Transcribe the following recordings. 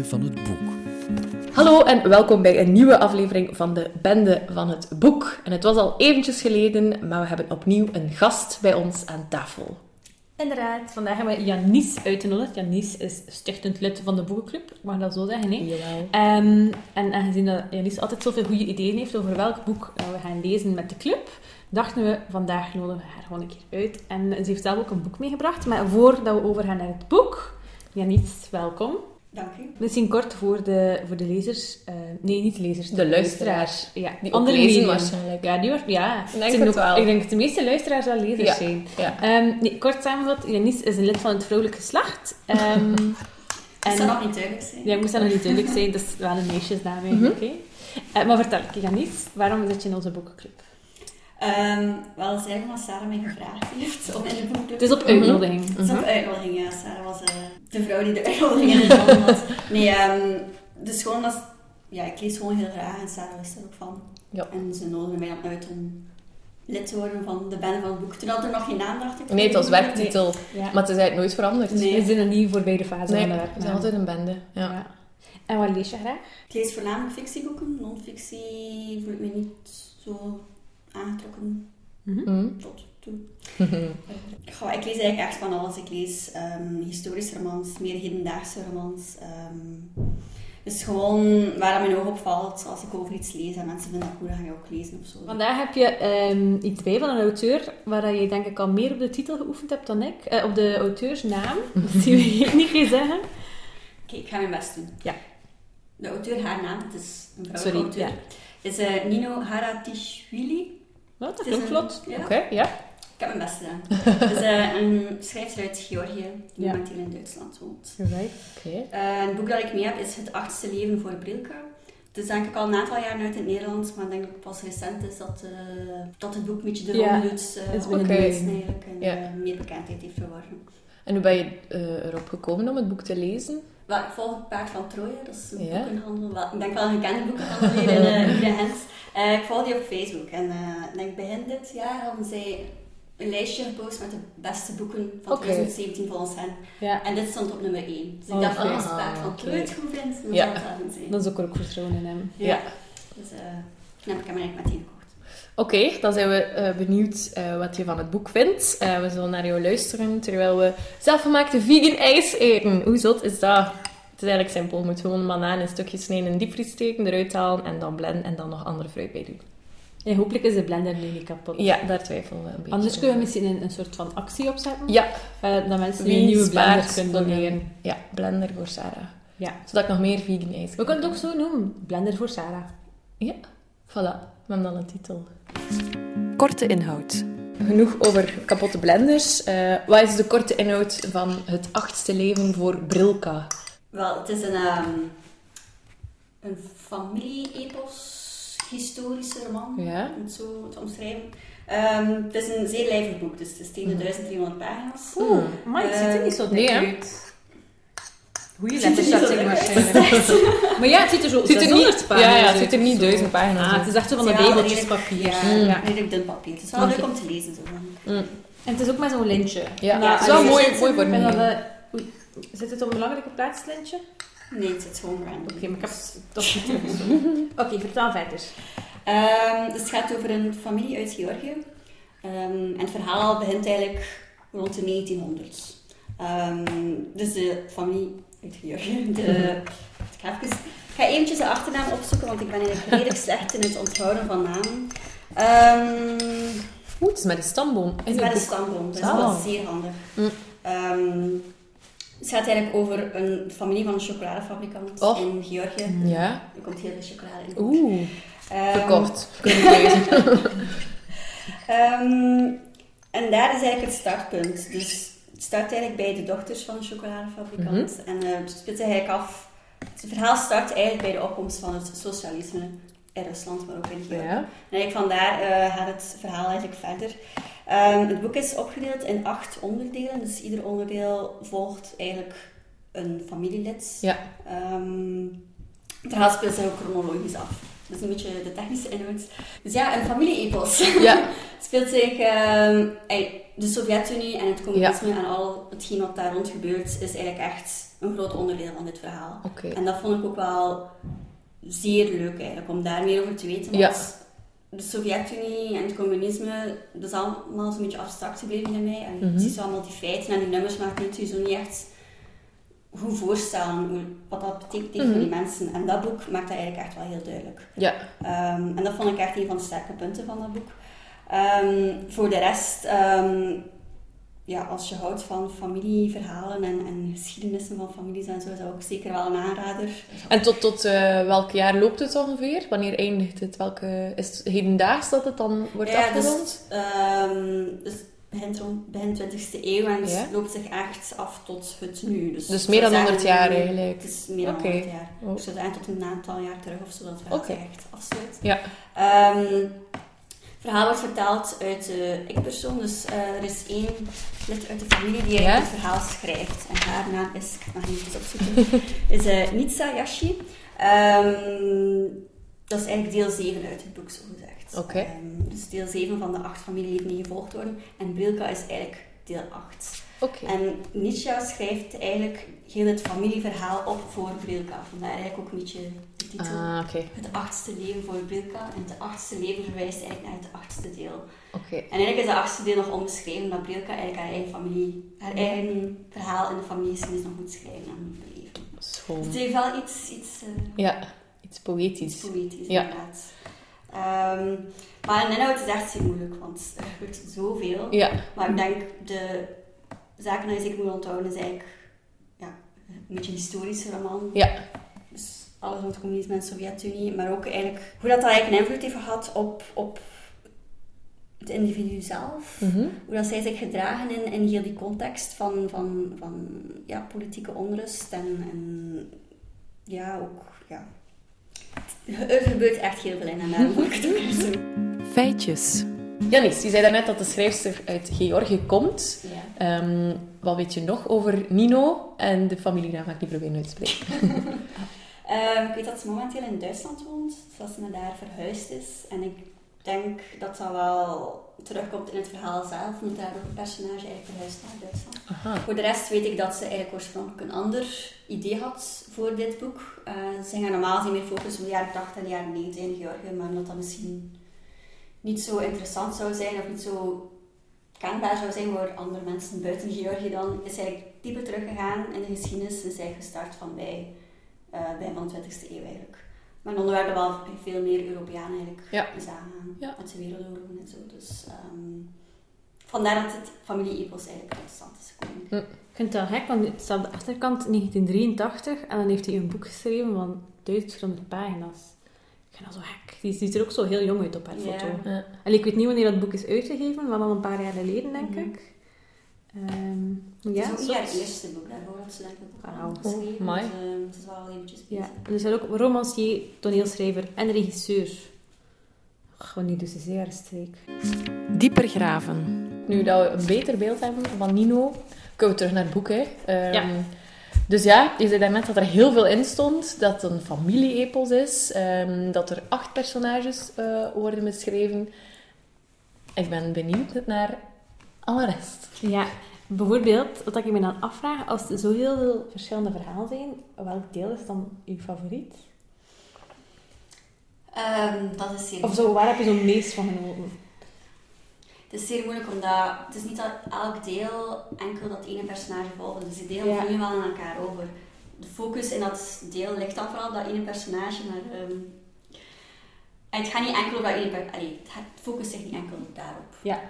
Bende van het Boek. Hallo en welkom bij een nieuwe aflevering van de Bende van het Boek. En het was al eventjes geleden, maar we hebben opnieuw een gast bij ons aan tafel. Inderdaad, vandaag hebben we Janice uitgenodigd. Janice is stichtend lid van de boekenclub, ik mag dat zo zeggen. Hè? Jawel. Ehm, en aangezien dat Janice altijd zoveel goede ideeën heeft over welk boek eh, we gaan lezen met de club, dachten we, vandaag nodigen we haar gewoon een keer uit. En ze heeft zelf ook een boek meegebracht. Maar voordat we overgaan naar het boek, Janice, welkom. Dank u. Misschien kort voor de, voor de lezers, eh, nee, niet de lezers, De luisteraars. Ja, Die andere lezen medium. waarschijnlijk. Ja, die wordt, ja. denk Het zijn het ook- wel. Ik denk dat de meeste luisteraars wel lezers Ja. zijn. Ja. Ehm, nee, kort samengevat, Janice is een lid van het vrouwelijk geslacht. Ehm, Dat zou nog niet duidelijk zijn. ja, ik moest dat nog niet duidelijk zijn, dat is wel een meisjesnaam eigenlijk. hè. Eh, maar vertel, Janice, waarom zit je in onze boekenclub? Ehm, wel, eigenlijk omdat Sarah mij gevraagd heeft om in de boekclub Het is op uitnodiging. Het is op uitnodiging, ja. Sarah was eh, de vrouw die de uitnodiging in de handen had. Nee, ehm, dus gewoon als... Ja, ik lees gewoon heel graag en Sarah wist er ook van. Ja. En ze nodigde mij dan uit om lid te worden van de bende van het boek. Toen had er nog geen naam, dacht ik. Nee, het was werktitel, Ja. maar het is eigenlijk nooit veranderd. Nee. We zijn nog niet voorbij de fase Nee, van de het is altijd een bende. Ja. Ja. En wat lees je graag? Ik lees voornamelijk fictieboeken. Non-fictie voel ik me niet zo aangetrokken Mhm. tot toe. Goh, ik lees eigenlijk echt van alles. Ik lees ehm, historische romans, meer hedendaagse romans. ehm dus gewoon waar dat mijn oog op valt als ik over iets lees en mensen vinden dat goed, dan ga ik ook lezen of zo. Vandaag heb je ehm, iets bij van een auteur waar dat je denk ik al meer op de titel geoefend hebt dan ik. Eh, op de auteursnaam. Dat zie je niet gaan zeggen. Oké, ik ga mijn best doen. Ja. De auteur, haar naam, het is een vrouwelijke Sorry, auteur, ja. is eh, Nino Haratishvili. Wat, dat een- vlot. Ja, Oké, ja. ik heb mijn best gedaan. Het is eh, een schrijfster uit Georgië, die Ja. momenteel in Duitsland woont. Right. Oké. Eh, het boek dat ik mee heb is Het achtste leven voor Brilka. Het is denk ik al een aantal jaren uit in het Nederlands, maar ik denk het pas recent is dat, eh, dat het boek een beetje de Ja, ronde doet. eh, de- mensen eigenlijk en eh, meer bekendheid heeft verworven. En hoe ben je eh, erop gekomen om het boek te lezen? Wel, ik volg het Paard van Troje, dat is een Ja. boekenhandel. Wel, ik denk wel een gekende boekenhandel hier in. Eh, ik volg die op Facebook en ik denk begin dit jaar hadden zij een lijstje gepost met de beste boeken van Oké. 2017 volgens hen. Ja, En dit stond op nummer 1. Dus ik Oh, dacht, oké. als het Paard van Ah, Troje het goed vindt, dan Ja. zal het goed zijn. dat is ook ook vertrouwen in hem. Ja. Dus heb ik hem eigenlijk meteen gekocht. Oké, dan zijn we eh, benieuwd eh, wat je van het boek vindt. Eh, we zullen naar jou luisteren terwijl we zelfgemaakte vegan ijs eten. Hoe zot is dat? Het is eigenlijk simpel. Je moet gewoon een banaan in stukjes snijden, in de diepvries steken, eruit halen en dan blenden en dan nog andere fruit bij doen. En hopelijk is de blender nu niet kapot. Ja, daar twijfelen we een beetje Anders kunnen we misschien een, een soort van actie opzetten. Ja, dat mensen wie een nieuwe blender kunnen doneren. Ja, blender voor Sarah. Ja. Zodat ik nog meer vegan ijs We kan kunnen het ook zo noemen. Blender voor Sarah. Ja, voilà. We hebben dan een titel. Korte inhoud. Genoeg over kapotte blenders. Eh, wat is de korte inhoud van het achtste leven voor Brilka? Wel, het is een, ehm een familie-epos, historische roman, Ja. om het zo te omschrijven. Ehm, het is een zeer lijvig boek, dus het is tegen de 1300 pagina's. Oeh, maar het ziet er niet zo dik Nee, uit. Goeie Het er letters, dat waarschijnlijk. Maar ja, het ziet er zo Het ziet er 600 niet, pagina's ja, ja, het ziet er niet duizend pagina's Ah, uit. het is echt zo van de redelijk- Ja, Ja. redelijk dun papier. Het is wel leuk om te lezen. Zo. Mm. En het is ook met zo'n lintje. Ja, het is wel mooi, mooi voor mij. Oei, zit het op een belangrijke plaats, het lintje? Nee, het zit gewoon random. Oké, maar ik heb het toch niet. Oké, vertel verder. Ehm, dus het gaat over een familie uit Georgië. Ehm, en het verhaal begint eigenlijk rond de 1900. Ehm, dus de familie uit Georgië. De, ik, ga even, ik ga eventjes de achternaam opzoeken, want ik ben eigenlijk redelijk slecht in het onthouden van namen. Ehm, Oeh, het is met een stamboom. het is met een stamboom, dat is Zalig. wel zeer handig. Mm. Ehm, het gaat eigenlijk over een familie van een chocoladefabrikant Oh. in Georgië. Ja. Er komt heel veel chocolade in. Oeh, Ehm, verkocht. Kunnen we lezen. En daar is eigenlijk het startpunt. Dus het start eigenlijk bij de dochters van een chocoladefabrikant. Mhm. En eh, het speelt eigenlijk af... Het verhaal start eigenlijk bij de opkomst van het socialisme in Rusland, maar ook in Georgië. Ja. En eigenlijk vandaar eh, gaat het verhaal eigenlijk verder. Ehm, het boek is opgedeeld in acht onderdelen. Dus ieder onderdeel volgt eigenlijk een familielid. Ja. Ehm, het verhaal speelt zich ook chronologisch af. Dat is een beetje de technische inhoud. Dus ja, een familie-epos. Ja. Het speelt zich... ey, de Sovjet-Unie en het communisme en al hetgeen wat daar rond gebeurt, is eigenlijk echt een groot onderdeel van dit verhaal. En dat vond ik ook wel zeer leuk eigenlijk, om daar meer over te weten. Ja. Want de Sovjet-Unie en het communisme, dat is allemaal zo'n beetje abstract gebleven bij mij. En je ziet zo allemaal die feiten en die nummers, maar je kunt je zo niet echt goed voorstellen hoe, wat dat betekent Mhm. voor die mensen. En dat boek maakt dat eigenlijk echt wel heel duidelijk. Ja. Ehm, en dat vond ik echt een van de sterke punten van dat boek. Ehm, voor de rest, ehm, ja, als je houdt van familieverhalen en, en geschiedenissen van families en zo, is dat ook zeker wel een aanrader. En tot, tot eh, welk jaar loopt het ongeveer? Wanneer eindigt het? Welke, is het hedendaags dat het dan wordt Ja, dus, afgerond? dus begin, rond, begin 20e eeuw en Ja. loopt zich echt af tot het nu. Dus, Dus meer dan 100 zeggen, jaar eigenlijk. Het is meer dan Oké. 100 jaar. Oh. Zou zeggen tot een aantal jaar terug of zo dat zich echt afsluit. Ja. Het verhaal wordt vertaald uit de ik-persoon. Dus eh, er is één lid uit de familie die Ja? het verhaal schrijft. En haar naam is, ik mag niet eens opzoeken, is eh Nitsa Yashi. Ehm, dat is eigenlijk deel 7 uit het boek, zo gezegd. Oké. Ehm, dus deel 7 van de acht familieleden die gevolgd worden. En Brilka is eigenlijk deel 8. Oké. En Nietzsche schrijft eigenlijk heel het familieverhaal op voor Brilka. Vandaar eigenlijk ook Nietzsche titel. Ah. Het achtste leven voor Brilka. En het achtste leven verwijst eigenlijk naar het achtste deel. En eigenlijk is het achtste deel nog onbeschreven, omdat Brilka eigenlijk haar eigen familie, haar eigen verhaal in de familiegeschiedenis nog moet schrijven en moet beleven. Schoon. Dus het heeft wel iets, iets, eh, Ja, iets iets poëtisch. poëtisch Ja. inderdaad. Ehm, maar in inhoud is echt heel moeilijk, want er gebeurt zoveel. Ja. Maar ik denk, de zaken die ik moet onthouden is eigenlijk ja, een beetje een historische roman. Ja. Alles rond het communisme en de Sovjet-Unie, maar ook eigenlijk hoe dat, dat eigenlijk een invloed heeft gehad op, op het individu zelf. Mhm. Hoe dat zij zich gedragen in, in heel die context van, van, van ja, politieke onrust en, en ja, ook... Ja. Er gebeurt echt heel veel in en daarom vond ik het ook zo. Feitjes. Janis, je zei daarnet dat de schrijfster uit Georgië komt. Ja. Ehm, wat weet je nog over Nino en de familienaam ga ik niet proberen uit te spreken? Ehm, ik weet dat ze momenteel in Duitsland woont, dat ze naar daar verhuisd is. En ik denk dat dat wel terugkomt in het verhaal zelf, omdat daar ook een personage eigenlijk verhuisd naar Duitsland. Aha. Voor de rest weet ik dat ze eigenlijk oorspronkelijk een ander idee had voor dit boek. Eh, ze gaan normaal gezien meer focussen op de jaren 80 en de jaren 90 in Georgië, maar omdat dat misschien niet zo interessant zou zijn of niet zo kenbaar zou zijn voor andere mensen buiten Georgië dan, is hij eigenlijk dieper teruggegaan in de geschiedenis en is hij gestart van bij eh begin van de 20e eeuw eigenlijk. Maar dan werden wel veel meer Europeanen eigenlijk Ja. zagen Ja. met de wereldoorlogen en zo. Dus ehm, vandaar dat het familie-epos eigenlijk tot stand is gekomen. Ik vind het wel gek, want het staat op de achterkant 1983 en dan heeft hij een boek geschreven van 1400 pagina's. Ik vind dat zo gek. Die ziet er ook zo heel jong uit op haar Ja. foto. Ja. En ik weet niet wanneer dat boek is uitgegeven, maar al een paar jaar geleden, denk Mhm. ik. Ehm, Het ja, is ook haar eerste boek, daarvoor had ze denk ik ook Wauw. al geschreven. Oh, amai. dus, ehm, het is wel eventjes bezig. Ja, en er zijn ook romancier, toneelschrijver en regisseur. Gewoon niet dus zeer haar streek. Dieper graven. Nu dat we een beter beeld hebben van Nino, kunnen we terug naar het boek. Hè. Ehm, Ja. Dus ja, je zei daarnet dat er heel veel in stond, dat het een familie-epos is, ehm, dat er acht personages eh, worden beschreven. Ik ben benieuwd naar alle rest. Ja, bijvoorbeeld, wat ik me dan afvraag, als er zo heel veel verschillende verhalen zijn, welk deel is dan uw favoriet? Ehm, dat is zeer Of zo, waar heb je zo het meest van genoten? Het is zeer moeilijk omdat het is niet dat elk deel enkel dat ene personage volgt. Dus die delen Ja. vloeien wel aan elkaar over. De focus in dat deel ligt dan vooral op dat ene personage, maar ehm, het gaat niet enkel op dat ene personage. Het focust zich niet enkel daarop. Ja.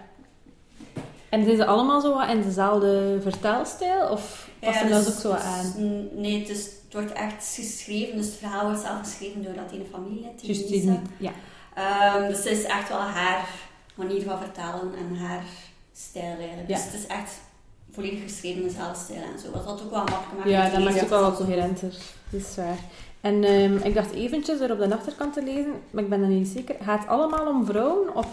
En zijn ze allemaal zo wat in dezelfde vertelstijl? Of passen Ja, dat dus- ook zo dus- aan? Nee, het, is, het wordt echt geschreven, dus het verhaal wordt zelf geschreven door dat ene familielid. Juist, die. Ja. Ehm, dus het is echt wel haar manier van vertalen en haar stijl eigenlijk. Ja. Dus het is echt volledig geschreven in dezelfde stijl en zo. Wat dat ook wel makkelijk maakt. Ja, dat maakt het ook wel wat coherenter. Dat is waar. En ehm, ik dacht eventjes er op de achterkant te lezen, maar ik ben er niet zeker. Gaat het allemaal om vrouwen of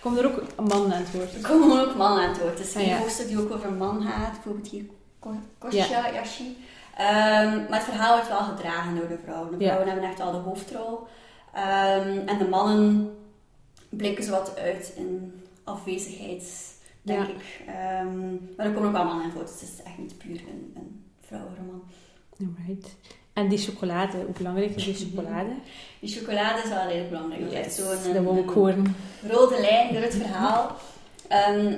komt er ook een man aan het woord? Er komen ook mannen aan het woord. Het is Ah, een ja. hoofdstuk die ook over een man gaat. Bijvoorbeeld hier Ko- Kostja Yashi. Ehm, maar het verhaal wordt wel gedragen door de vrouwen. De vrouwen hebben echt wel de hoofdrol. Ehm, en de mannen blinken zo wat uit in afwezigheid, denk Ja. ik. Ehm, maar er komen ook wel mannen in voor, dus het is echt niet puur een, een vrouwenroman. Alright. En die chocolade, hoe belangrijk is die chocolade? Die chocolade is wel heel belangrijk. Dat is echt zo'n dat ik horen. rode lijn door het verhaal. Ehm,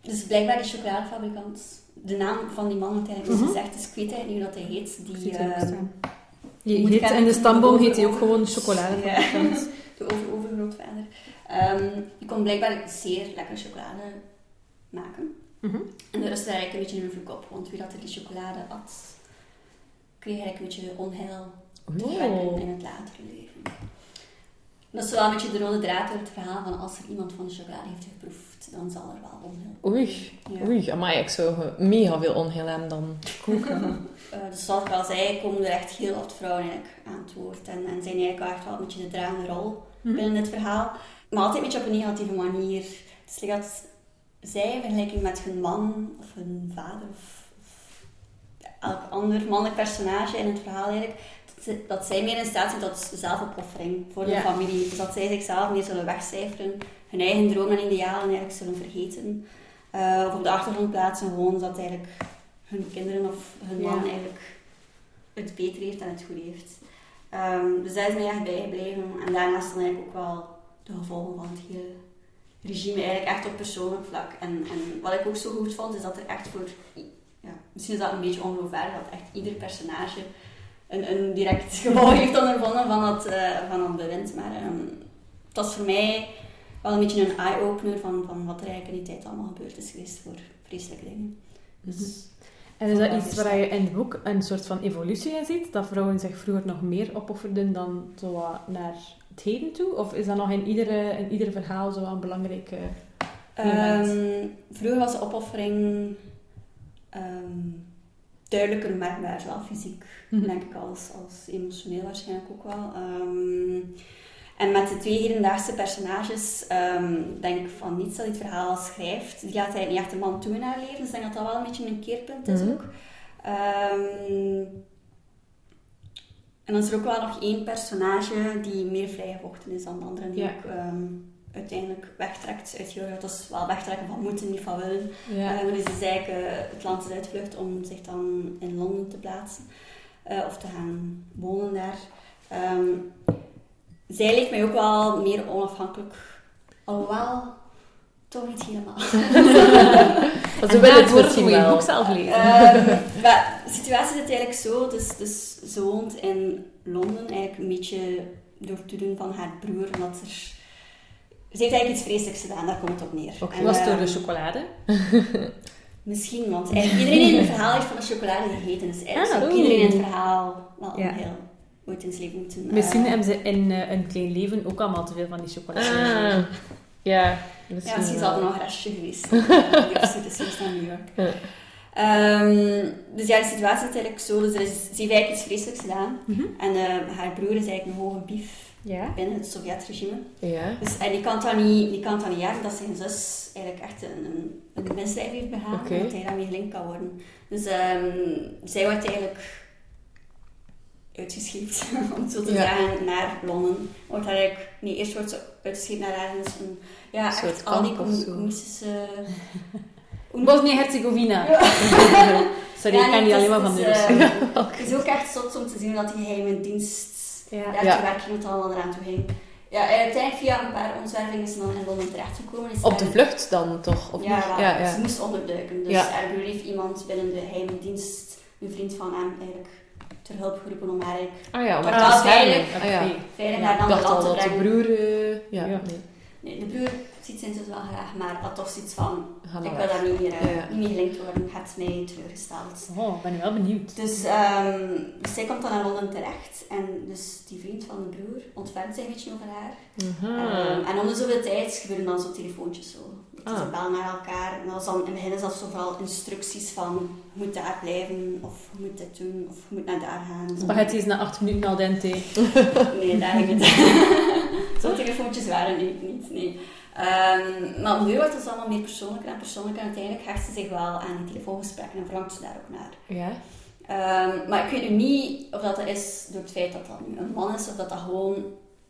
dus blijkbaar die chocoladefabrikant, de naam van die man wordt eigenlijk Mhm. gezegd, dus ik weet eigenlijk niet hoe dat hij heet. Die, erop ehm, moet heet, in de stamboom de heet hij ook over- gewoon chocolade. Ja. de over-overgrootvader. Ehm die kon blijkbaar zeer lekkere chocolade maken. Mhm. En daar is er eigenlijk een beetje een vloek op, want wie dat er die chocolade at, kreeg eigenlijk een beetje onheil verwerken in het latere leven. Dat is wel een beetje de rode draad door het verhaal van als er iemand van de chocolade heeft geproefd, dan zal er wel onheil Oei, Ja. oei, amai, ik zou mega veel onheil hebben dan. Eh, dus zoals ik al zei, komen er echt heel wat vrouwen eigenlijk aan het woord. En, en zijn eigenlijk wel echt wel een beetje de dragende rol Mhm. binnen dit verhaal. Maar altijd een beetje op een negatieve manier. Het is like dat zij in vergelijking met hun man of hun vader of elk ander mannelijk personage in het verhaal eigenlijk, dat, dat zij meer in staat zijn tot zelfopoffering voor de Ja. familie. Dus dat zij zichzelf meer zullen wegcijferen, hun eigen dromen en idealen eigenlijk zullen vergeten. Eh, of op de achtergrond plaatsen, gewoon zodat eigenlijk hun kinderen of hun man Ja. eigenlijk het beter heeft en het goed heeft. Ehm, dus dat is mij echt bijgebleven. En daarnaast dan eigenlijk ook wel de gevolgen van het hele regime, eigenlijk echt op persoonlijk vlak. En, en wat ik ook zo goed vond, is dat er echt voor... Misschien is dat een beetje ongeloofwaardig, dat echt ieder personage een, een direct gevolg heeft ondervonden van dat, eh, van dat bewind. Maar ehm dat is voor mij wel een beetje een eye-opener van, van wat er eigenlijk in die tijd allemaal gebeurd is geweest voor vreselijke dingen. Dus... En is dat iets waar je in het boek een soort van evolutie in ziet? Dat vrouwen zich vroeger nog meer opofferden dan zo naar het heden toe? Of is dat nog in, iedere, in ieder verhaal zo een belangrijke... Ehm, vroeger was de opoffering ehm, duidelijker merkbaar, zowel fysiek, Mhm. denk ik, als, als emotioneel waarschijnlijk ook wel. Ehm, en met de twee hedendaagse personages ehm, denk ik van niets dat dit verhaal schrijft. Die gaat hij niet echt een man toe in haar leven, dus ik denk dat dat wel een beetje een keerpunt is Mhm. ook. En dan is er ook wel nog één personage die meer vrijgevochten is dan de andere, die Ja. ook uiteindelijk wegtrekt uit Georgia. Dat is wel wegtrekken van moeten, niet van willen. Ja. Maar dus is eigenlijk het land is uitvlucht om zich dan in Londen te plaatsen. eh, of te gaan wonen daar. Ehm, zij leek mij ook wel meer onafhankelijk. Alhoewel, toch niet helemaal. Dat En ze willen het misschien wel. boek zelf lezen. Ehm, maar de situatie zit eigenlijk zo. Dus, dus ze woont in Londen eigenlijk een beetje door het doen van haar broer. Omdat er... Ze heeft eigenlijk iets vreselijks gedaan, daar komt het op neer. Oké. En, was door ehm, de chocolade. Misschien, want iedereen in het verhaal heeft van de chocolade gegeten. Dus eigenlijk Ah, zou oeh. iedereen in het verhaal wel Ja. heel ooit in zijn leven moeten... eh, Misschien hebben ze in eh, een klein leven ook allemaal te veel van die chocolade. Ah, ja. Ja, Misschien misschien is wel. dat nog een restje geweest. eh, Die is geweest naar New York. Ja. Ehm, dus ja, de situatie is eigenlijk zo. Dus er is, ze heeft eigenlijk iets vreselijks gedaan. Mhm. En eh, haar broer is eigenlijk een hoge bief Ja. binnen het Sovjetregime. Ja. Dus, en die kan dan niet, die kan dan niet jagen dat zijn zus eigenlijk echt een, een, een misdrijf heeft begaan. Oké. Dat hij daarmee gelinkt kan worden. Dus ehm, zij wordt eigenlijk uitgescheept, om het zo te Ja. zeggen, naar Londen. Wordt haar eigenlijk, nee, eerst wordt ze uitgescheept naar ergens een, ja, Een soort echt al die communistische... Bosnië-Herzegovina. Sorry, Ja, ik die het alleen maar van de is, Russen. Het is ook echt zot om te zien dat die geheime dienst Ja. daar Ja. werk ging, wat allemaal eraan toe ging. Ja, en uiteindelijk via een paar omzwervingen is dan in Londen terechtgekomen. Is Op de vlucht dan toch? Of ja, niet? wel, ja, ja. ze moest onderduiken. Dus broer heeft iemand binnen de geheime dienst, een vriend van hem, eigenlijk ter hulp geroepen om haar eigenlijk Ah ja, om Maar haar te beschermen. veilig. Ah, ja. Veilig dacht al land te dat de brengen. broer... eh, ja, Ja. nee. Nee, de broer ziet zijn zus wel graag, maar had toch zoiets van, ik wil daar niet meer, eh, Ja, ja. niet gelinkt worden, je hebt mij teleurgesteld. Oh, ik ben nu wel benieuwd. Dus, ehm, dus zij komt dan naar Londen terecht en dus die vriend van de broer ontfermt zich een beetje over haar. Ehm, en om de zoveel tijd gebeuren dan zo telefoontjes zo. Ze Ah. bellen naar elkaar en dat is dan, in het begin is dat zo vooral instructies van je moet daar blijven, of je moet dit doen, of je moet naar daar gaan. Spaghetti is na acht minuten al dente. Nee, daar ging het. Zo'n telefoontjes waren nu niet, nee. Ehm, maar duur wordt het dus allemaal meer persoonlijker en persoonlijker. En uiteindelijk hecht ze zich wel aan die telefoongesprekken en verlangt ze daar ook naar. Ja. Ehm, maar ik weet nu niet of dat, dat is door het feit dat dat nu een man is, of dat dat gewoon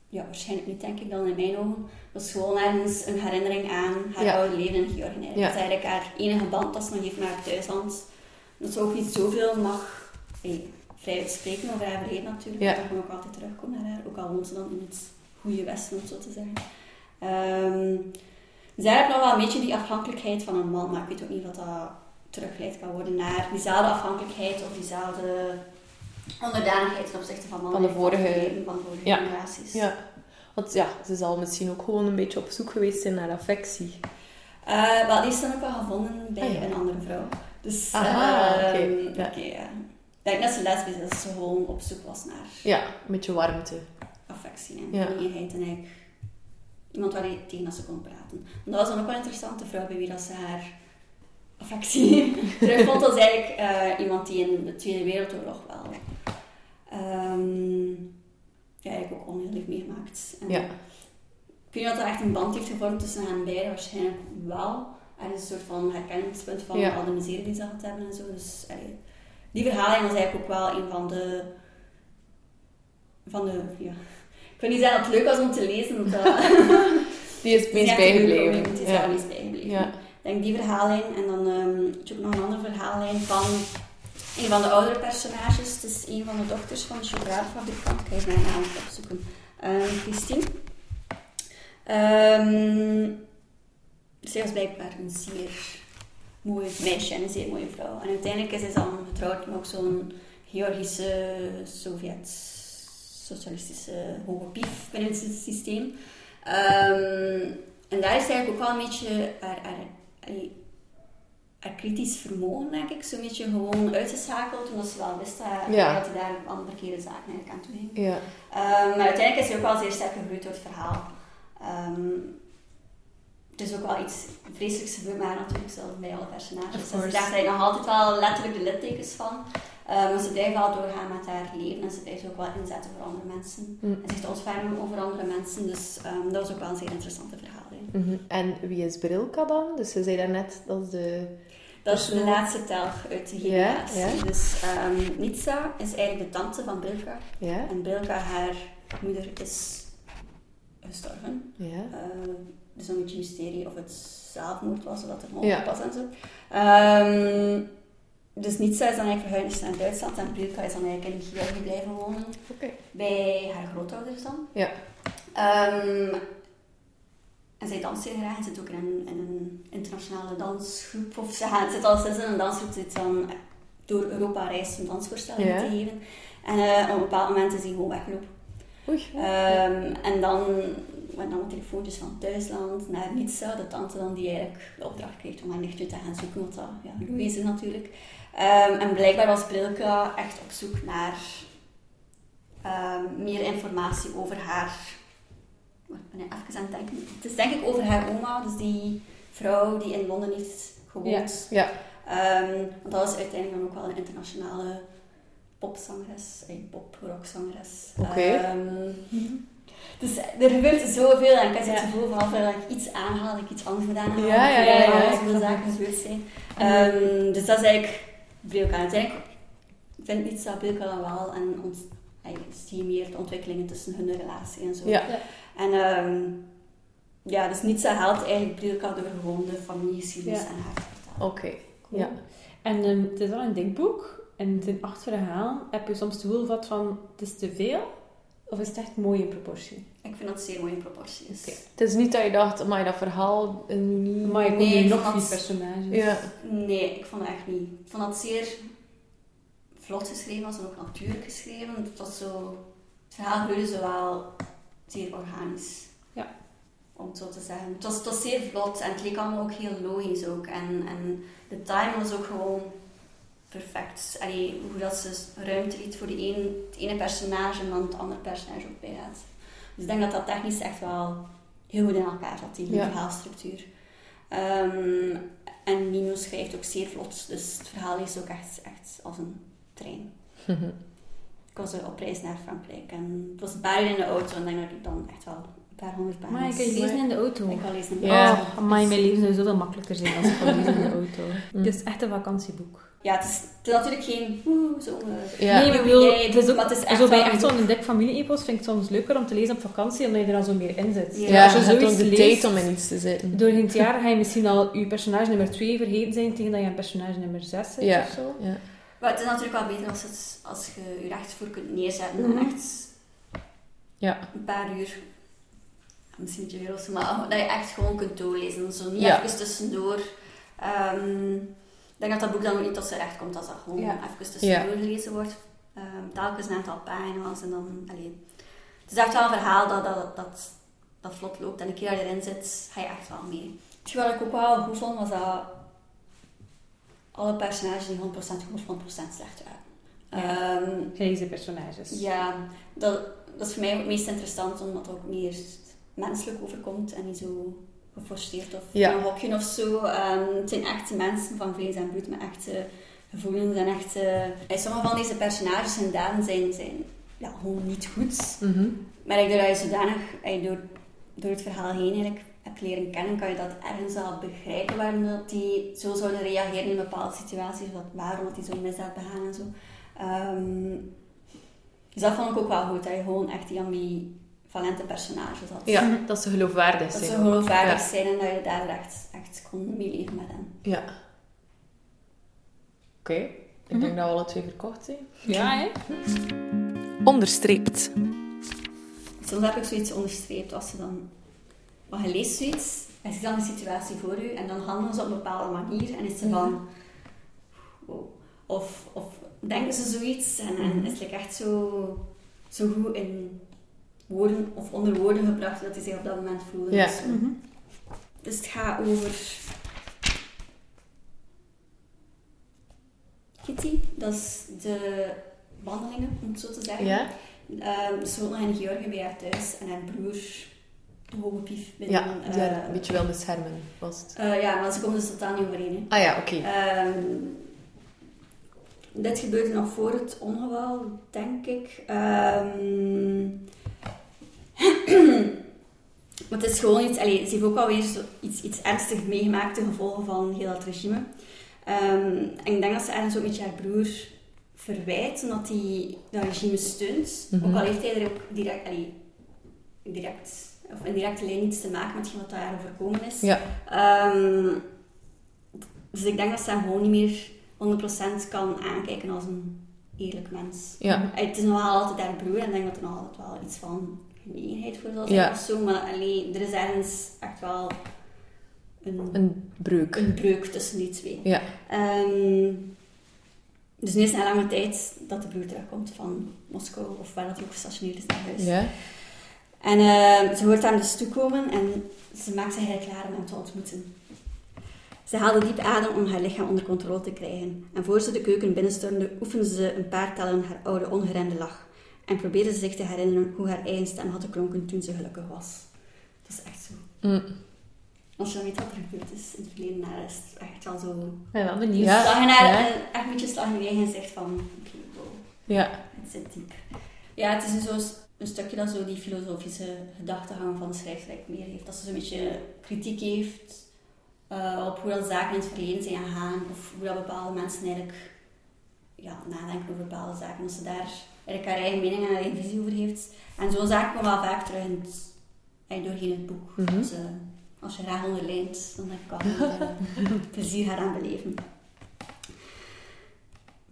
ja, waarschijnlijk niet denk ik dan in mijn ogen. Dat is gewoon ergens een herinnering aan haar Ja. oude leven in Georgië. Ja. Dat is eigenlijk haar enige band dat ze nog heeft met haar thuisland. Dat ze ook niet zoveel mag hey, vrij uitspreken over haar verleden natuurlijk. Ja. Dat ook altijd terugkomt naar haar. Ook al woont ze dan in het goede Westen, om het zo te zeggen. Ehm zij heeft nog wel een beetje die afhankelijkheid van een man, maar ik weet ook niet of dat teruggeleid kan worden naar diezelfde afhankelijkheid of diezelfde onderdanigheid ten opzichte van mannen Van de vorige- van, Ja. generaties. Ja. Want ja, ze zal misschien ook gewoon een beetje op zoek geweest zijn naar affectie. Eh, wel, die is dan ook wel gevonden bij Ah, ja. een andere vrouw. Dus, Aha, ehm, oké, ja. oké, ja. Ik denk dat ze lesbisch is, dat ze gewoon op zoek was naar Ja, een beetje warmte. affectie en Ja. genegenheid en eigenlijk iemand waar je tegen dat ze kon praten. En dat was dan ook wel een interessante vrouw bij wie dat ze haar affectie terugvond. Dat is eigenlijk eh, iemand die in de Tweede Wereldoorlog wel ehm, ja, eigenlijk ook heeft meegemaakt. En Ja. Ik weet niet of er echt een band heeft gevormd tussen hen beiden, waarschijnlijk wel. Er is een soort van herkenningspunt van Ja. al de misère die ze gehad hebben en zo. Dus allee, die verhaling was eigenlijk ook wel een van de... Van de ja. Ik wil niet dat het leuk was om te lezen, dat... Die is het meest bijgebleven. Het is Ja. meest bijgebleven. Ja. Ik denk die verhaallijn en dan ehm heb je ook nog een andere verhaallijn van een van de oudere personages. Het is een van de dochters van de chocoladefabrikant. Ik ga even mijn naam opzoeken. Ehm Christine. Ehm zij was blijkbaar een zeer mooi meisje en een zeer mooie vrouw. En uiteindelijk is zij dan getrouwd met ook zo'n Georgische, Sovjet-socialistische hoge pief binnen het systeem. Ehm, en daar is eigenlijk ook wel een beetje haar, haar, allee, haar kritisch vermogen, denk ik, zo'n beetje gewoon uitgeschakeld, omdat ze wel wist dat, Ja. dat hij daar aan verkeerde zaken eigenlijk aan toe ging. Ja. Ehm, maar uiteindelijk is hij ook wel zeer sterk gegroeid door het verhaal. Ehm, het is ook wel iets vreselijks gebeurd met haar natuurlijk, zelfs bij alle personages. Dus daar zijn nog altijd wel letterlijk de littekens van. Ehm, maar ze blijft wel doorgaan met haar leven en ze blijft ook wel inzetten voor andere mensen. Hm. En zich ontfermen over andere mensen. Dus ehm, dat was ook wel een zeer interessante verhaling. Mhm. En wie is Brilka dan? Dus ze zei daarnet, dat is de... Dat is de Persoon. laatste telg uit de generatie. ja. Dus ehm Nitsa is eigenlijk de tante van Bilka. Ja? En Bilka, haar moeder, is gestorven. Ja. Uh, dus een beetje mysterie of het zelfmoord was of dat er ongeluk was en zo. Dus Nitsa is dan eigenlijk verhuisd naar Duitsland en Bilka is dan eigenlijk in Georgië blijven wonen. Bij haar grootouders dan. Ja. Ehm, en zij danst heel graag en zit ook in een, in een internationale dansgroep. Of ze gaat- zit al sinds in een dansgroep, zit dan door Europa reist om dansvoorstellingen Ja. te geven. En eh, op een bepaald moment is hij gewoon weggelopen. Oei. Ehm, en dan werden dan telefoontjes van thuisland naar Nitsa, de tante dan die eigenlijk de opdracht kreeg om haar nichtje te gaan zoeken, want dat ja, Louise natuurlijk. Ehm, en blijkbaar was Brilka echt op zoek naar ehm, meer informatie over haar. Ik ben even aan het denken. Het is denk ik over haar oma, dus die vrouw die in Londen heeft gewoond. Ja. Ehm, want dat is uiteindelijk dan ook wel een internationale popzangeres, een pop-rockzangeres. Oké. Dus er gebeurt zoveel en ik heb Ja. het gevoel van dat ik iets aanhaal, dat ik iets anders gedaan heb. Ja, ja, ja, ja, snap zaken gebeurd zijn. Dus dat is eigenlijk Bilka. Uiteindelijk vind ik iets dat Bilka dan wel en ont, hij stimuleert de ontwikkelingen tussen hun relatie en zo. Ja. En ehm, ja, dus niets haalt eigenlijk Bilka door gewoon de familiegeschiedenis Ja. en haar te vertellen. Oké. Cool. Ja. En ehm, het is wel een dikboek. En het zijn acht verhalen. Heb je soms het gevoel van, het is te veel? Of is het echt mooi in proportie? Ik vind dat het zeer mooie proportie is. Oké. Het is niet dat je dacht, maar dat verhaal niet... Maar je kon Nee, nog vier personages. Ja. Nee, ik vond het echt niet. Ik vond dat zeer vlot geschreven was en ook natuurlijk geschreven. Het was zo... Het verhaal groeide zowel zeer organisch. Ja. Om het zo te zeggen. Het was, het was zeer vlot en het leek allemaal ook heel logisch ook. En, en de timing was ook gewoon perfect. Allee, hoe dat ze ruimte liet voor die een, het ene personage en dan het andere personage ook bij had. Dus ik denk dat dat technisch echt wel heel goed in elkaar zat, die Ja. verhaalstructuur. Ehm, en Nino schrijft ook zeer vlot, dus het verhaal is ook echt, echt als een trein. Ik was op reis naar Frankrijk en het was buiten in de auto en ik denk dat ik dan echt wel een paar honderd pagina's. Maar ik kan je lezen in de auto. Ik kan lezen in de Ja. auto. Oh, amai, mijn leven zou zoveel makkelijker zijn als ik kan lezen in de auto. Mm. Het is echt een vakantieboek. Ja, het is, het is natuurlijk geen... Zo... eh, Ja. Nee, maar ik bedoel, het is ook, maar het is echt zo bij echt een zo'n dik familie-epos vind ik het soms leuker om te lezen op vakantie, omdat je er dan zo meer in zit. Ja, Ja, Als je zoiets de leest, tijd om in iets te zitten. Door het jaar ga je misschien al je personage nummer 2 vergeten zijn tegen dat je een personage nummer 6 zit Ja. of zo. Ja. Maar het is natuurlijk wel beter als, het, als je je recht voor kunt neerzetten Mhm. en echt Ja. een paar uur, misschien een beetje maar dat je echt gewoon kunt doorlezen. Zo niet Ja. even tussendoor. Ehm, ik denk dat dat boek dan ook niet tot zijn recht komt als dat gewoon Ja. even tussendoor gelezen wordt. Ehm telkens een aantal pagina's en dan... Allee. Het is echt wel een verhaal dat, dat, dat, dat vlot loopt en een keer dat je erin zit, ga je echt wel mee. Wat ik ook wel goed vond, was dat alle personages niet 100% goed, 100% slecht waren. Ehm, Grijze personages. ja, dat, dat is voor mij ook het meest interessant, omdat het ook meer menselijk overkomt en niet zo geforceerd of Ja. in een hokje of zo. Ehm, het zijn echte mensen van vlees en bloed met echte gevoelens en echte... En sommige van deze personages en daden zijn, zijn ja, gewoon niet goed. Mhm. Maar ik doordat je zodanig eh, door, door het verhaal heen eigenlijk hebt leren kennen, kan je dat ergens al begrijpen waarom dat die zo zouden reageren in bepaalde situaties, wat, waarom dat die zo'n misdaad begaan en zo. Ehm, dus dat vond ik ook wel goed, dat je gewoon echt die ambivalente personages had. Ja, dat ze geloofwaardig Dat zijn. ze ook. geloofwaardig Ja. zijn en dat je daar echt, echt kon meeleven met hen. Ja. Oké. Ik denk dat we alle twee verkocht zijn. Ja, hè? Onderstreept. Soms heb ik zoiets onderstreept als ze dan... Maar je leest zoiets, en je ziet dan een situatie voor je, en dan handelen ze op een bepaalde manier, en is ze van... wow. Of, of denken ze zoiets, en, en is het echt zo, zo goed in woorden, of onder woorden gebracht, dat hij zich op dat moment voelde. Ja. Dus, Mhm. dus het gaat over... Kitty, dat is de wandelingen, om het zo te zeggen. Ja? Ehm, ze woont nog in Georgië bij haar thuis en haar broer, de hoge pief, binnen. Ja, eh, die een beetje wel beschermen, was het. eh, ja, maar ze komen dus totaal niet overeen. hè. Ah ja, oké. Ehm, dit gebeurde nog voor het ongeval, denk ik. Ehm, maar het is gewoon iets... Allee, ze heeft ook alweer zo iets, iets ernstigs meegemaakt, de gevolgen van heel dat regime. Ehm, en ik denk dat ze ergens ook een beetje haar broer verwijt, omdat hij dat regime steunt. Mhm. Ook al heeft hij er ook direct, of in directe lijn niets te maken met wat daar overkomen is. Ja. Ehm, dus ik denk dat ze hem gewoon niet meer 100% kan aankijken als een eerlijk mens. Ja. Het is nog wel altijd haar broer en ik denk dat er nog altijd wel iets van genegenheid voor zal zijn Ja. of zo. Maar allee, er is ergens echt wel een, Een breuk. een breuk tussen die twee. Ja. Ehm, dus nu is het na lange tijd dat de broer terugkomt van Moskou, of waar dat hij ook gestationeerd is naar huis. Ja. En eh, ze hoort hem dus toekomen en ze maakt zich eigenlijk klaar om hem te ontmoeten. Ze haalde diep adem om haar lichaam onder controle te krijgen. En voor ze de keuken binnenstormde, oefende ze een paar tellen haar oude ongeremde lach. En probeerde ze zich te herinneren hoe haar eigen stem had geklonken toen ze gelukkig was. Dat is echt zo. Mm. Als je dan weet wat er gebeurd is in het verleden, dan is het echt wel zo... Ben wel benieuwd. Ja. Slag in haar, ja. eh, echt een beetje slag in je eigen gezicht van... Oké, wow. Ja. Het zit diep. Ja, het is een, zo, een stukje dat zo die filosofische gedachtegang van de schrijfster meer heeft. Dat ze zo'n beetje kritiek heeft eh, op hoe dat zaken in het verleden zijn gegaan. Of hoe dat bepaalde mensen eigenlijk ja, nadenken over bepaalde zaken. Dat ze daar eigenlijk haar eigen mening en haar eigen visie over heeft. En zo'n zaken komen wel vaak terug in het, doorheen het boek. Mhm. Dus eh, als je graag onderlijnt, dan ik dat je plezier gaat aan beleven.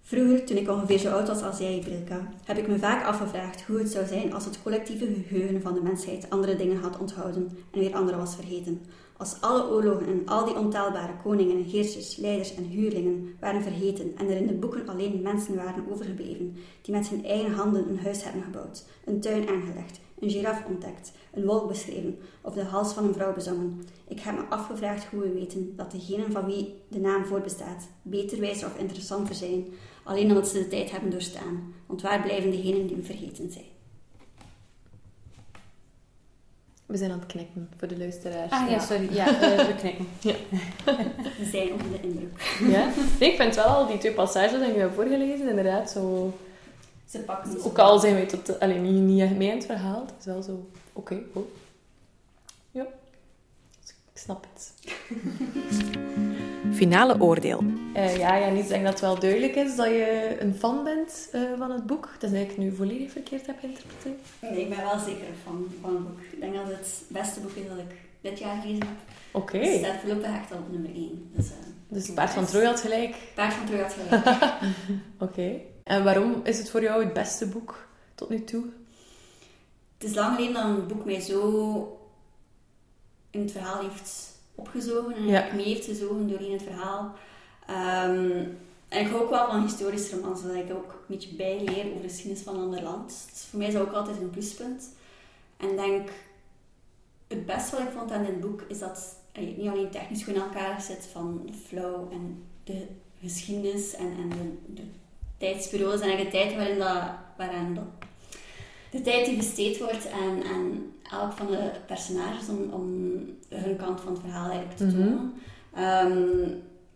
Vroeger, toen ik ongeveer zo oud was als jij, Brilka, heb ik me vaak afgevraagd hoe het zou zijn als het collectieve geheugen van de mensheid andere dingen had onthouden en weer andere was vergeten. Als alle oorlogen en al die ontelbare koningen, heersers, leiders en huurlingen waren vergeten en er in de boeken alleen mensen waren overgebleven die met hun eigen handen een huis hebben gebouwd, een tuin aangelegd, een giraf ontdekt, een wolk beschreven of de hals van een vrouw bezongen. Ik heb me afgevraagd hoe we weten dat degenen van wie de naam voortbestaat beter, wijzer of interessanter zijn, alleen omdat ze de tijd hebben doorstaan. Want waar blijven degenen die vergeten zijn? We zijn aan het knikken voor de luisteraars. Ah ja, sorry. Ja, we knikken. We zijn onder de indruk. Ja? Nee, ik vind wel al die twee passages die ik nu heb voorgelezen, inderdaad zo... Ze pakken ze Ook al zijn wij tot... Alleen niet, niet echt mee in het verhaal. Het is wel zo... Oké, oh. Ik snap het. Finale oordeel. Eh, ja, ja, ik denk dat het wel duidelijk is dat je een fan bent eh, van het boek. Dat is ik nu volledig verkeerd heb geïnterpreteerd. Nee, ik ben wel zeker een fan van het boek. Ik denk dat het het beste boek is dat ik dit jaar gelezen heb. Oké. Het staat voorlopig echt op nummer 1. Dus, eh, Dus Paard van Troje had gelijk. Paard van Troje had gelijk. Oké. En waarom is het voor jou het beste boek tot nu toe? Het is lang geleden dat een boek mij zo in het verhaal heeft opgezogen en Ja. mee heeft gezogen doorheen het verhaal. Ehm, en ik hou ook wel van historische romans, zodat ik ook een beetje bijleer over de geschiedenis van een ander land. Dus voor mij is dat ook altijd een pluspunt. En ik denk, het beste wat ik vond aan dit boek is dat het niet alleen technisch goed in elkaar zit van de flow en de geschiedenis en, en de, de tijdsperiodes en de tijd waarin dat, waaraan dat de tijd die besteed wordt aan, aan elk van de personages om, om hun kant van het verhaal eigenlijk te Mhm. tonen. Ehm,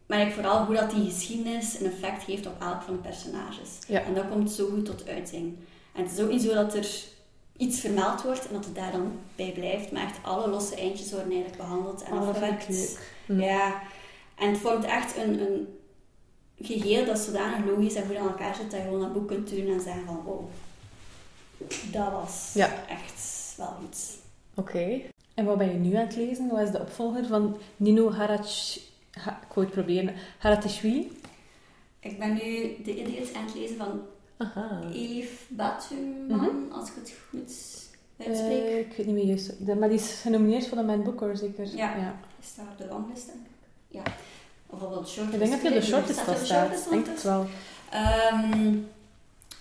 maar ik vooral hoe dat die geschiedenis een effect heeft op elk van de personages. Ja. En dat komt zo goed tot uiting. En het is ook niet zo dat er iets vermeld wordt en dat het daar dan bij blijft, maar echt alle losse eindjes worden eigenlijk behandeld en Oh, ik afgewerkt. leuk. Mhm. Ja, en het vormt echt een, een geheel dat zodanig logisch en goed aan elkaar zit dat je gewoon dat boek kunt doen en zeggen van wow, dat was Ja. echt wel iets. Oké. En wat ben je nu aan het lezen? Wat is de opvolger van Nino Harach... Ha, ik wou het proberen. Haratishvili? Ik ben nu de Idiots aan het lezen van Aha. Elif Batuman, als ik het goed uitspreek. Eh, ik weet niet meer juist. De- maar die is genomineerd voor de Man Booker, zeker? Ja. ja. Is op de longlist, denk ik. Ja. Of op de shortlist. Ik denk dat je de shortlist Staat wel staat. shortlist Ik denk het wel. Ehm,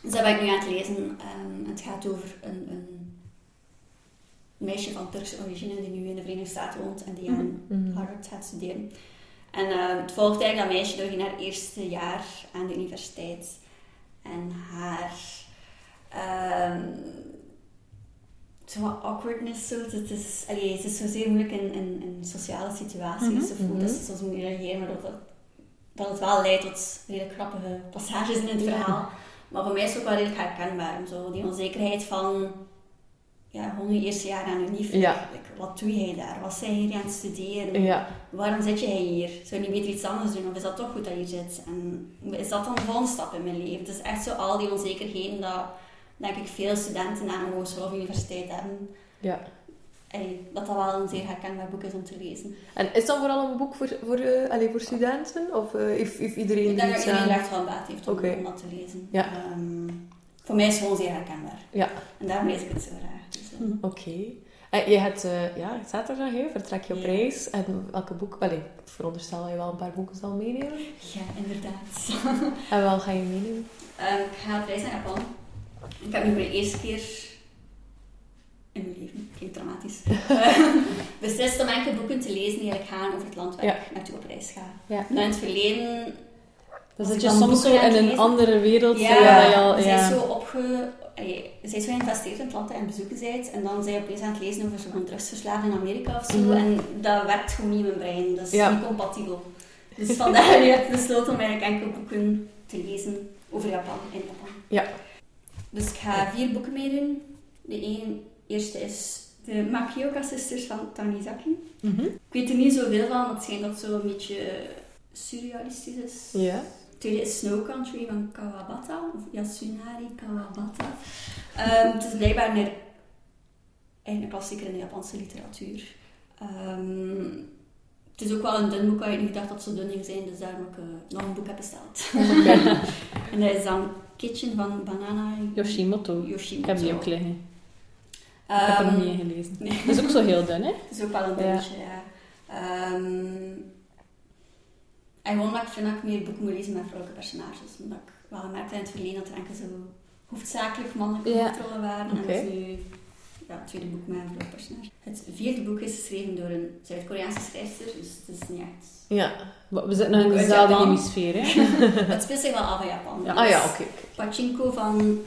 dus dat ben ik nu aan het lezen. Ehm, het gaat over een, een meisje van Turkse origine die nu in de Verenigde Staten woont en die aan Mhm. Harvard gaat studeren. En eh, het volgt eigenlijk dat meisje doorheen haar eerste jaar aan de universiteit. En haar... ehm zo wat awkwardness, zo. Het is, allee, het is zo zeer moeilijk in, in, in sociale situaties. Mhm. Ze voelt dat ze soms moet reageren, maar dat, dat, dat het wel leidt tot redelijk grappige passages in het Ja. verhaal. Maar voor mij is het ook wel redelijk herkenbaar. Zo, die onzekerheid van... Ja, gewoon je eerste jaar aan de. Ja. Like, wat doe jij daar? Wat zijn hier aan het studeren? Ja. Waarom zit jij hier? Zou je niet beter iets anders doen? Of is dat toch goed dat je zit? En is dat dan de volgende stap in mijn leven? Het is echt zo al die onzekerheden dat, denk ik, veel studenten aan een hogeschool of universiteit hebben. Ja. Dat dat wel een zeer herkenbaar boek is om te lezen. En is dat vooral een boek voor, voor, eh, voor studenten? Of heeft, heeft iedereen Ik denk dat iedereen er echt wel baat heeft om, om dat te lezen. Ja. Ehm, voor mij is het gewoon zeer herkenbaar. Ja. En daarom lees ik het zo graag. Eh, Oké. En je hebt, eh, ja, zaterdag hè, vertrek je op Ja. reis. En welke boek? Allee, ik veronderstel dat je wel een paar boeken zal meenemen. ja, inderdaad. En wel ga je meenemen? Ehm, ik ga op reis naar Japan. Ik heb nu voor de eerste keer in mijn leven, klinkt dramatisch, eh, beslist om enkele boeken te lezen die eigenlijk gaan over het land waar Ja. ik naartoe op reis ga. Ja. Nou, in het verleden... Dan als zit je soms zo in een lezen- andere wereld. Ja, je ja. bent zo opge... allee, bent zo geïnvesteerd in het land aan het bezoeken bent en dan ben je opeens aan het lezen over zo'n drugsverslaafd in Amerika of zo Mhm. en dat werkt gewoon niet in mijn brein. Dat is Ja. niet compatibel. Dus vandaar heb ik besloten om eigenlijk enkele boeken te lezen over Japan, in Japan. Ja. Dus ik ga vier boeken meedoen. De een, eerste is de Makioka Sisters van Tanizaki. Mhm. Ik weet er niet zoveel van, want het schijnt dat zo een beetje surrealistisch is. Ja. Het tweede is Snow Country van Kawabata, of Yasunari Kawabata. Ehm, het is blijkbaar een, een klassieker in de Japanse literatuur. Ehm, het is ook wel een dun boek, waar ik niet gedacht dat zo dun ging zijn, dus daarom heb ik eh, nog een boek heb besteld. en dat is dan Kitchen van Banana Yoshimoto. Ik Yoshimoto. heb die ook liggen. Ik heb er nog Ehm, niet in gelezen. nee. Dat is ook zo heel dun, hè? Het is ook wel een Ja. dingetje, ja. En gewoon dat ik vind dat ik meer boeken moet lezen met vrouwelijke personages. Omdat ik wel gemerkt heb in het verleden dat er enkel zo hoofdzakelijk mannelijke Ja. hoofdrollen waren. En dat is nu ja, het tweede boek met een vrouwelijk personage. Het vierde boek is geschreven door een Zuid-Koreaanse schrijfster, dus het is niet echt... Ja. We zitten nog in dezelfde Japan. hemisfeer, hè? het speelt zich wel af in Japan. Ja. Ah ja, Dus oké. Pachinko van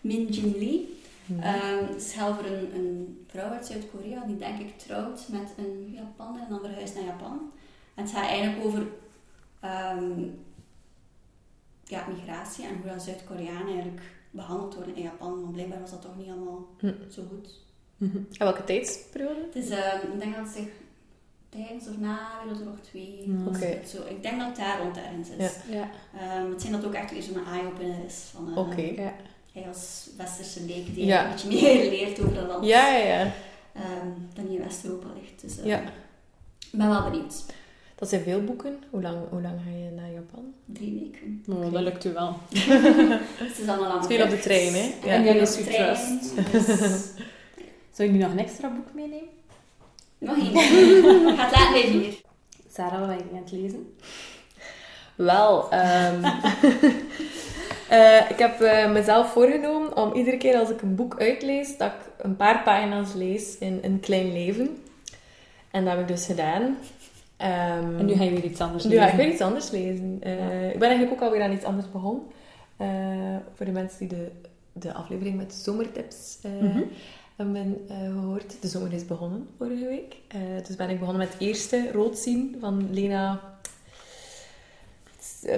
Min Jin Lee. Mhm. Ehm, het is voor een, een vrouw uit Zuid-Korea die denk ik trouwt met een Japaner en dan verhuist naar Japan. En het gaat eigenlijk over ehm, ja, migratie en hoe dat Zuid-Koreanen eigenlijk behandeld worden in Japan. Want blijkbaar was dat toch niet allemaal Hm. zo goed. Mhm. En welke tijdsperiode? Het is, ehm, ik denk dat het zich tijdens of na Wereldoorlog 2 Mm. Oké. zo. Ik denk dat het daar rond ergens is. Ja. Ja. Ehm, het zijn dat ook echt weer zo'n eye-opener is. Van, eh, Oké. ja. Hij als westerse leek die Ja. een beetje meer leert over dat land Ja, ja, ja. ehm, dan in West-Europa ligt. Dus eh, Ja. ik ben wel benieuwd. Dat zijn veel boeken. Hoe lang, hoe lang ga je naar Japan? Drie weken. Oh, dat lukt u wel. Het is dan een lange Veel op de trein, hè? Ja. En veel op de trein, dus- Zou je nu nog een extra boek meenemen? Nog één. Gaat laat bij vier. Sarah, wat ben je aan het lezen? Wel, ehm, eh, ik heb eh, mezelf voorgenomen om iedere keer als ik een boek uitlees, dat ik een paar pagina's lees in Een Klein Leven. En dat heb ik dus gedaan. Ehm, En nu ga je weer iets anders nu lezen. ga ik weer iets anders lezen. Ik ben eigenlijk ook alweer aan iets anders begonnen. Eh, voor de mensen die de, de aflevering met zomertips eh, Mhm. hebben eh, gehoord. De zomer is begonnen vorige week. Dus ben ik begonnen met het eerste rood zien van Lena.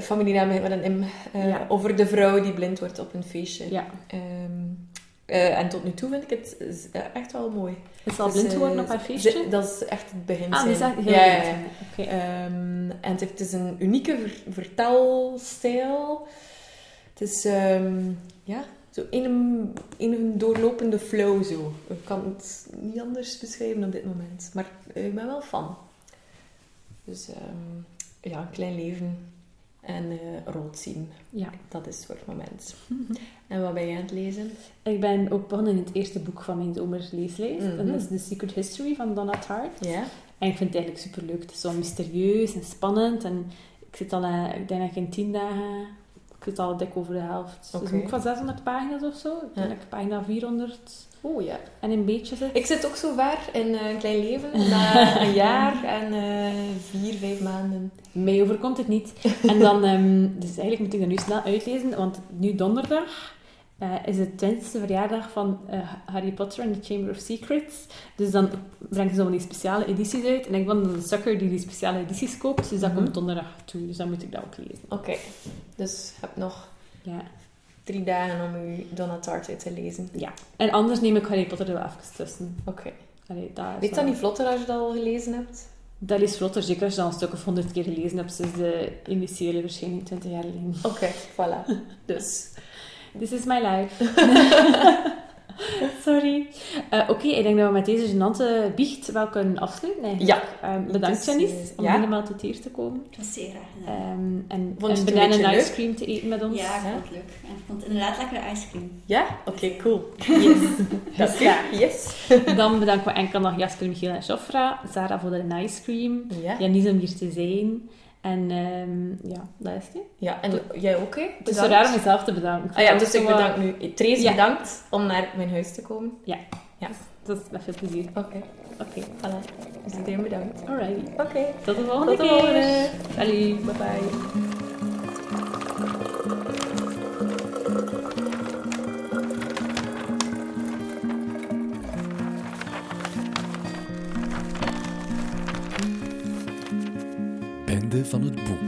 Familienaam met een M. Ja. Over de vrouw die blind wordt op een feestje. Ja. Ehm, eh, en tot nu toe vind ik het echt wel mooi. Is ze al Dus, blind geworden eh, op haar feestje? dat is echt het begin. ah, die is echt heel ja, ja. Ehm, en het, heeft, het is een unieke ver- vertelstijl. Het is ehm, ja, zo in een, in een doorlopende flow zo. Ik kan het niet anders beschrijven op dit moment. Maar ik ben wel fan. Dus ehm, ja, een klein leven en eh, rood zien. Ja. Dat is voor het moment. En wat ben je aan het lezen? Ik ben ook begonnen in het eerste boek van mijn zomerleeslijst. Mhm. En dat is The Secret History van Donna Tartt. Ja? En ik vind het eigenlijk superleuk. Het is zo mysterieus en spannend. En ik zit al, eh, ik denk dat ik in tien dagen, ik zit al dik over de helft. Het is Oké. een boek van 600 pagina's of zo. Ik denk Ja. pagina 400 Oh ja. en een beetje zit. Ik zit ook zo ver in eh, een klein leven. Na een jaar en eh, vier, vijf maanden. Mij overkomt het niet. En dan, ehm, dus eigenlijk moet ik dat nu snel uitlezen, want nu donderdag eh, is de 20e verjaardag van eh, Harry Potter and the Chamber of Secrets. Dus dan brengen ze van die speciale edities uit. En ik ben een sucker die die speciale edities koopt, dus dat Mhm. komt donderdag toe. Dus dan moet ik dat ook lezen. Oké, dus je hebt nog Ja. drie dagen om je Donna Tartt uit te lezen. ja. En anders neem ik Harry Potter er wel even tussen. Oké. Allee, dat Weet niet vlotter als je dat al gelezen hebt? Dat is vlotter, zeker als je dat een stuk of honderd keer gelezen hebt sinds de initiële verschijning 20 jaar geleden. Oké, voilà. Dus. This is my life. Sorry. Eh, Oké, ik denk dat we met deze genante biecht wel kunnen afsluiten. Eigenlijk. Ehm, bedankt, Dus, Janice, eh, om ja. helemaal tot hier te komen. Dat is zeer graag. Ehm, en Vond je een banana ice cream te eten met ons. ja, ik vond het leuk. En ik vond het inderdaad lekkere ijscream. Ja? Oké, cool. Yes. Dat is Ja. Yes. Dan bedanken we enkel nog Jasper, Michiel en Jofra. Sarah voor de ice cream. Ja. Janice om hier te zijn. En ehm, ja, dat is het. Ja, en jij ook, hè? Het is zo raar om mezelf te bedanken. Ah ja, dus ik bedank nu. Trace Ja. bedankt om naar mijn huis te komen. Dat is met veel plezier. Oké, Oké, voilà. Dus iedereen bedankt. alrighty. Oké, Tot de volgende tot de keer. volgende. Salut. Bye bye. Van het boek.